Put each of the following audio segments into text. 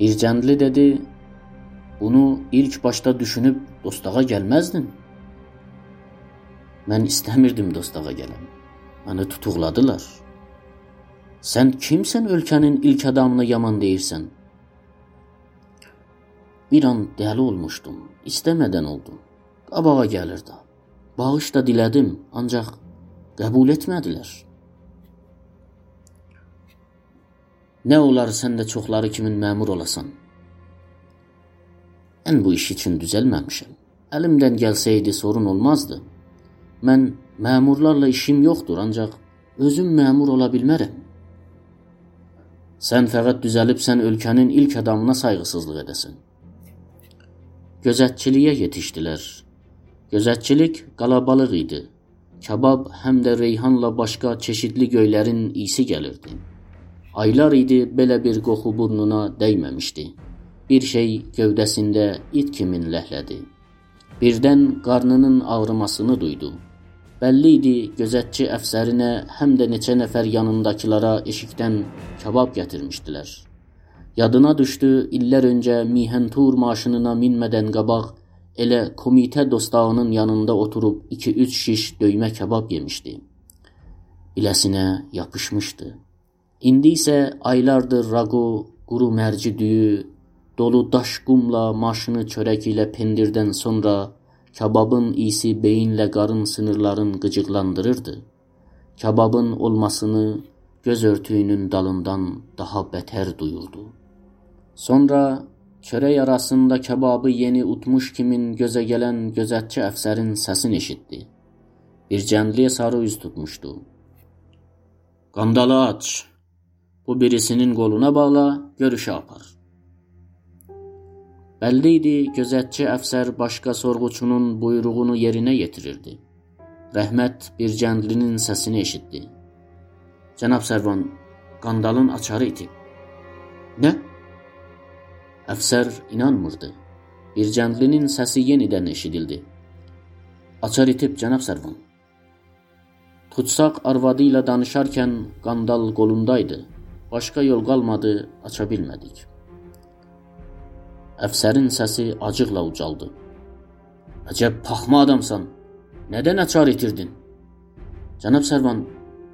Bircəndli dedi, bunu ilk başda düşünüb dostağa gəlməzdin. Mən istəmirdim dostağa gələm. Məni tutuqladılar. Sən kimsən ölkənin ilk adamına yaman deyirsən? Bir an dəli olmuşdum. İstəmədən oldu. Qabağa gəlirdi. Bağış da dilədim, ancaq qəbul etmədilər. Nə olar sən də çoxları kimin məmur olasan? Mən bu iş üçün düzəlməmişəm. Əlimdən gəlsəydi sorun olmazdı. Mən məmurlarla işim yoxdur, ancaq özüm məmur ola bilmərəm. Sən fəqət düzəlibsən ölkənin ilk adamına sayğısızlıq edəsən. Gözətçiliyə yetişdilər. Gözətçilik qalabalıq idi. Kabab həm də reyhanla başqa çeşidli göylərin iysi gəlirdi. Aylar idi belə bir qoxu burnuna dəyməmişdi. Bir şey gövdəsində it kimi ləhlədi. Birdən qarnının ağrımasını duydu. Bəlli idi gözətçi əfsərinə həm də neçə nəfər yanındakilara eşikdən kabab gətirmişdilər. Yadına düşdü, illər öncə Mihentur maşınına minmədən qabaq elə komitə dostağının yanında oturub 2-3 şiş döymə kabab yemişdi. Biləsinə yapışmışdı. İndi isə aylardır raqo, quru mərci düyü, dolu daş qumla maşını çörək ilə pendirdən sonra kababın iyisi beyinlə qarın sınırların qıcıqlandırırdı. Kababın olmasını göz örtüyünün dalından daha bətər duyurdu. Sonra çörək arasında kababı yeni utmuş kimin gözə gələn gözətçi əfsərin səsini eşitdi. Bir cəndliyə sarı üz tutmuşdu. Qandalı aç. Bu birisinin qoluna bağla, görüşə apar. Bəlli idi, gözətçi əfsər başqa sorğuçunun buyruğunu yerinə yetirirdi. Rəhmət bir cəndlinin səsini eşitdi. Cənab Sərvan, qandalın açarı itib. Nə? Əfsər inanmırdı. Bircəndlinin səsi yenidən eşidildi. Açar itib cənab Sərvan. Tutsaq arvadı ilə danışarkən qandal qolundaydı. Başqa yol qalmadı, aça bilmədik. Əfsərin səsi acıqla ucaldı. Əcəb paxma adamsan. Nədən açar itirdin? Cənab Sərvan,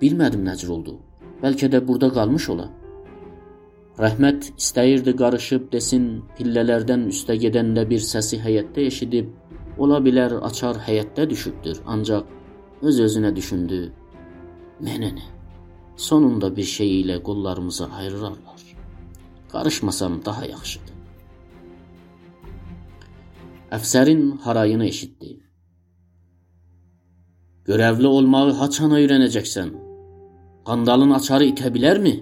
bilmədim nəcür oldu. Bəlkə də burada qalmış ola. Rəhmət istəyirdi qarışıb desin, pillələrdən üstə gedəndə bir səsi həyətdə eşidib, ola bilər açar həyətdə düşübdür, ancaq öz-özünə düşündü. Mənə nə? Sonunda bir şey ilə qollarımızı ayırarlar. Qarışmasam daha yaxşıdır. Əfsərin harayını eşitdi. Görevli olmağı haçan öyrənəcəksən? Qandalın açarı itə bilərmi?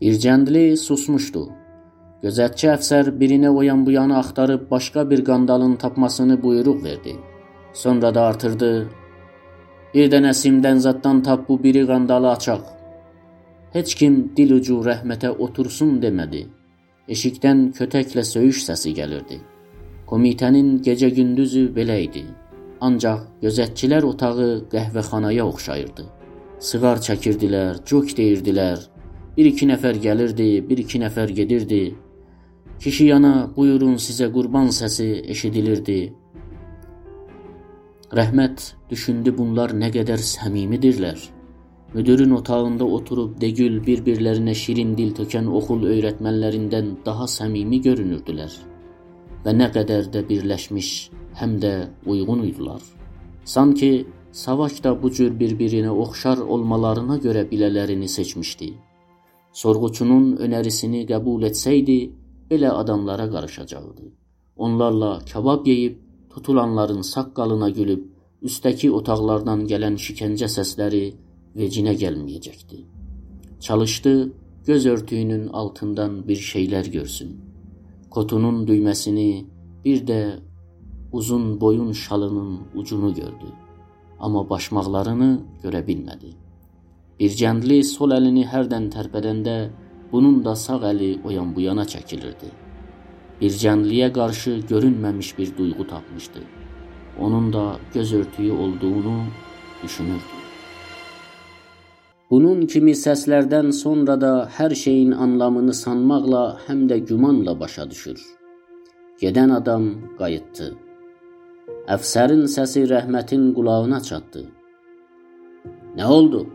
İrcəndli susmuşdu. Gözətçi əfsər birinə o yan bu yana axtarıb başqa bir qandalın tapmasını buyruq verdi. Sonra da artırdı. Bir dənə simdən zaddan tap bu biri qandalı açaq. Heç kim dil ucu rəhmətə otursun demədi. Eşikdən kötəklə söyüş səsi gəlirdi. Komitənin gecə-gündüzü belə idi. Ancaq gözətçilər otağı qəhvəxanaya oxşayırdı. Sığar çəkirdilər, cök deyirdilər, Bir-iki nəfər gəlirdi, bir-iki nəfər gedirdi. Kişi yana buyurun sizə qurban səsi eşidilirdi. Rəhmət düşündü bunlar nə qədər səmimidirlər. Müdürün otağında oturub degül bir-birlərinə şirin dil tökən oxul öyrətmənlərindən daha səmimi görünürdülər və nə qədər də birləşmiş, həm də uyğun idilər. Sanki Savaş da bu cür bir-birinə oxşar olmalarına görə bilələrini seçmişdi. Sorğuçunun önərisini qəbul etsəydi, belə adamlara qarışacaqdı. Onlarla kabab yeyib, tutulanların saqqalına gülüb, üstəki otaqlardan gələn şikəncə səsləri vecinə gəlməyəcəkdi. Çalışdı, göz örtüyünün altından bir şeylər görsün. Kotunun düyməsini, bir də uzun boyun şalının ucunu gördü. Amma başmaqlarını görə bilmədi. Bircəndli sol əlini hərdən tərpədəndə bunun da sağ əli o yan bu yana çəkilirdi. Bircəndliyə qarşı görünməmiş bir duyğu tapmışdı. Onun da göz örtüyü olduğunu düşünürdü. Bunun kimi səslərdən sonra da hər şeyin anlamını sanmaqla həm də gümanla başa düşür. Gedən adam qayıtdı. Əfsərin səsi rəhmətin qulağına çatdı. Nə oldu?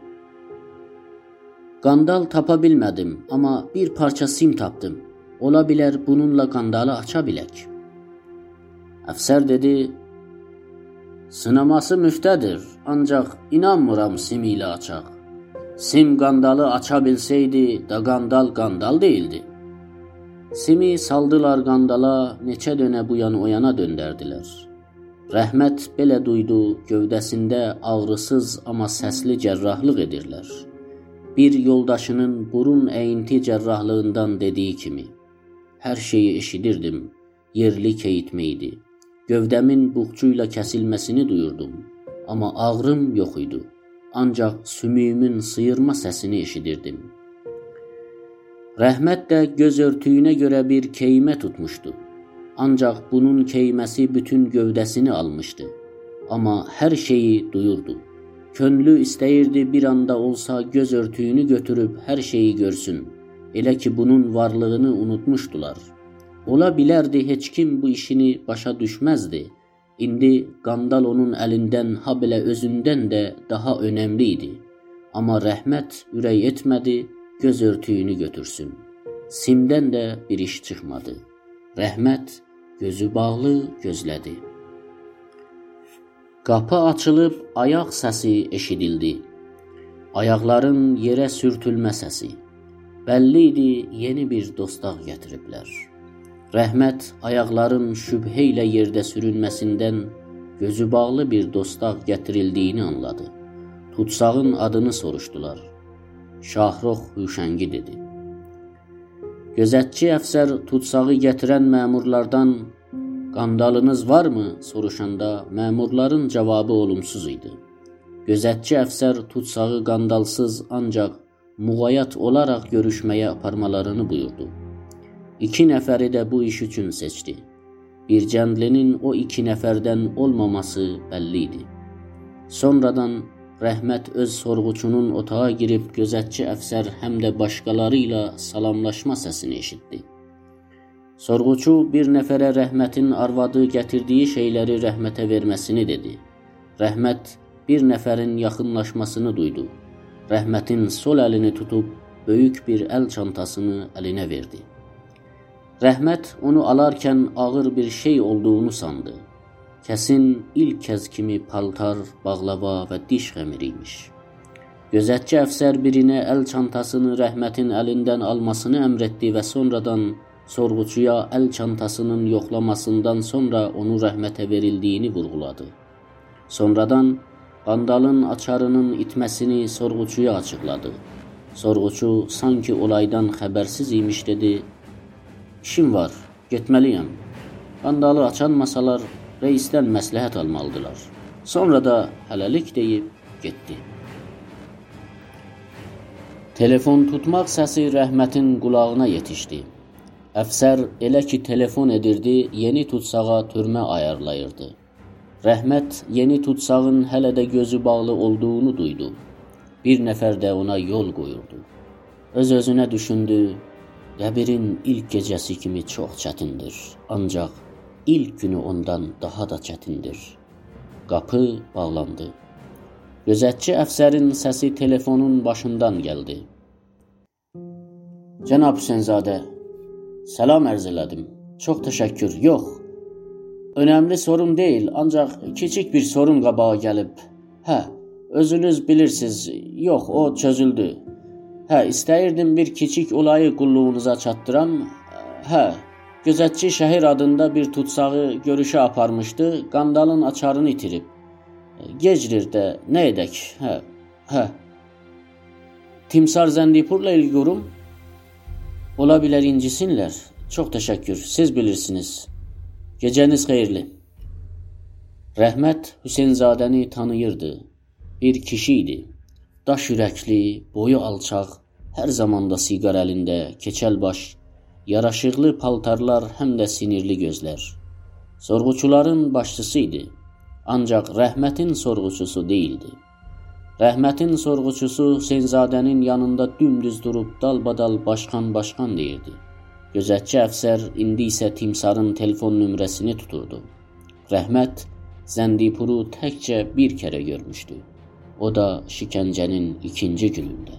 Qandal tapa bilmədim, amma bir parça sim tapdım. Ola bilər bununla qandalı aça bilək. Əfsər dedi: Sınaması müftədir, ancaq inanmıram sim ilə açaq. Sim qandalı aça bilsəydi, da qandal qandal deyildi. Simi saldılar qandala, neçə dönə bu yan o yana döndərdilər. Rəhmət belə duydu, gövdəsində ağrısız amma səsli cərrahlıq edirlər. Bir yoldaşının burun əyinti cərrahlığından dediyi kimi, hər şeyi eşidirdim, yerli keyitmə idi. Gövdəmin buğçuyla kəsilməsini duyurdum, amma ağrım yox idi ancaq sümüyümün sıyırma səsini eşidirdim. Rəhmət də göz örtüyünə görə bir keymə tutmuşdu. Ancaq bunun keyməsi bütün gövdəsini almışdı. Amma hər şeyi duyurdu. Könlü istəyirdi bir anda olsa göz örtüyünü götürüb hər şeyi görsün. Elə ki bunun varlığını unutmuşdular. Ola bilərdi heç kim bu işini başa düşməzdi. İndi qandal onun əlindən, ha belə özündən də daha önəmli idi. Amma rəhmət ürək etmədi, göz örtüyünü götürsün. Simdən də bir iş çıxmadı. Rəhmət gözü bağlı gözlədi. Qapı açılıb ayaq səsi eşidildi. Ayaqların yerə sürtülmə səsi. Bəlli idi, yeni bir dostaq gətiriblər. Rəhmət ayaqların şübhə ilə yerdə sürünməsindən gözü bağlı bir dostaq gətirildiyini anladı. Tutsağın adını soruşdular. Şahrox Hüşəngi dedi. Gözətçi əfsər tutsağı gətirən məmurlardan qandalınız varmı soruşanda məmurların cavabı olumsuz idi. Gözətçi əfsər tutsağı qandalsız ancaq muğayat olaraq görüşməyə aparmalarını buyurdu. İki nəfəri də bu iş üçün seçdi. Bir cəndlinin o iki nəfərdən olmaması bəlli idi. Sonradan Rəhmət öz sorğuçunun otağa girib gözətçi əfsər həm də başqaları ilə salamlaşma səsini eşitdi. Sorğuçu bir nəfərə Rəhmətin arvadı gətirdiyi şeyləri Rəhmətə verməsini dedi. Rəhmət bir nəfərin yaxınlaşmasını duydu. Rəhmətin sol əlini tutub böyük bir əl çantasını əlinə verdi. Rəhmət onu alarkən ağır bir şey olduğunu sandı. Kəsin ilk kəz kimi paltar, bağlava və diş xəmiri imiş. Gözətçi əfsər birinə əl çantasını Rəhmətin əlindən almasını əmr etdi və sonradan sorğuçuya əl çantasının yoxlamasından sonra onu Rəhmətə verildiyini vurğuladı. Sonradan qandalın açarının itməsini sorğuçuya açıqladı. Sorğuçu sanki olaydan xəbərsiz imiş dedi İşim var, getməliyəm. Qandalı açan masalar reisdən məsləhət almalıdılar. Sonra da hələlik deyib getdi. Telefon tutmaq səsi Rəhmətin qulağına yetişdi. Əfsər elə ki telefon edirdi, yeni tutsağa türmə ayarlayırdı. Rəhmət yeni tutsağın hələ də gözü bağlı olduğunu duydu. Bir nəfər də ona yol qoyurdu. Öz-özünə düşündü, Qəbirin ilk gecəsi kimi çox çətindir, ancaq ilk günü ondan daha da çətindir. Qapı bağlandı. Gözətçi əfsərin səsi telefonun başından gəldi. Cənab Hüseynzadə, salam ərz elədim. Çox təşəkkür. Yox. Önəmli sorun deyil, ancaq kiçik bir sorun qabağa gəlib. Hə, özünüz bilirsiniz. Yox, o çözüldü. Hə, istəyirdim bir kiçik olayı qulluğunuza çatdıram. Hə, gözətçi şəhər adında bir tutsağı görüşə aparmışdı, qandalın açarını itirib. Gecdir də, nə edək? Hə, hə. Timsar Zəndipurla ilgiyorum. Ola bilər incisinlər. Çox təşəkkür. Siz bilirsiniz. Gecəniz xeyirli. Rəhmət Hüseynzadəni tanıyırdı. Bir kişi idi. Daş ürəkli, boyu alçaq, hər zamanda siqar əlində, keçəl baş, yaraşıqlı paltarlar, həm də sinirli gözlər. Sorğuçuların başçısı idi, ancaq rəhmətin sorğuçusu deyildi. Rəhmətin sorğuçusu Senzadənin yanında dümdüz durub dalbadal başqan başqan deyirdi. Gözətçi əfsər indi isə Timsarın telefon nömrəsini tuturdu. Rəhmət Zəndipuru təkcə bir kərə görmüşdü. O da şikəncənin ikinci günündə.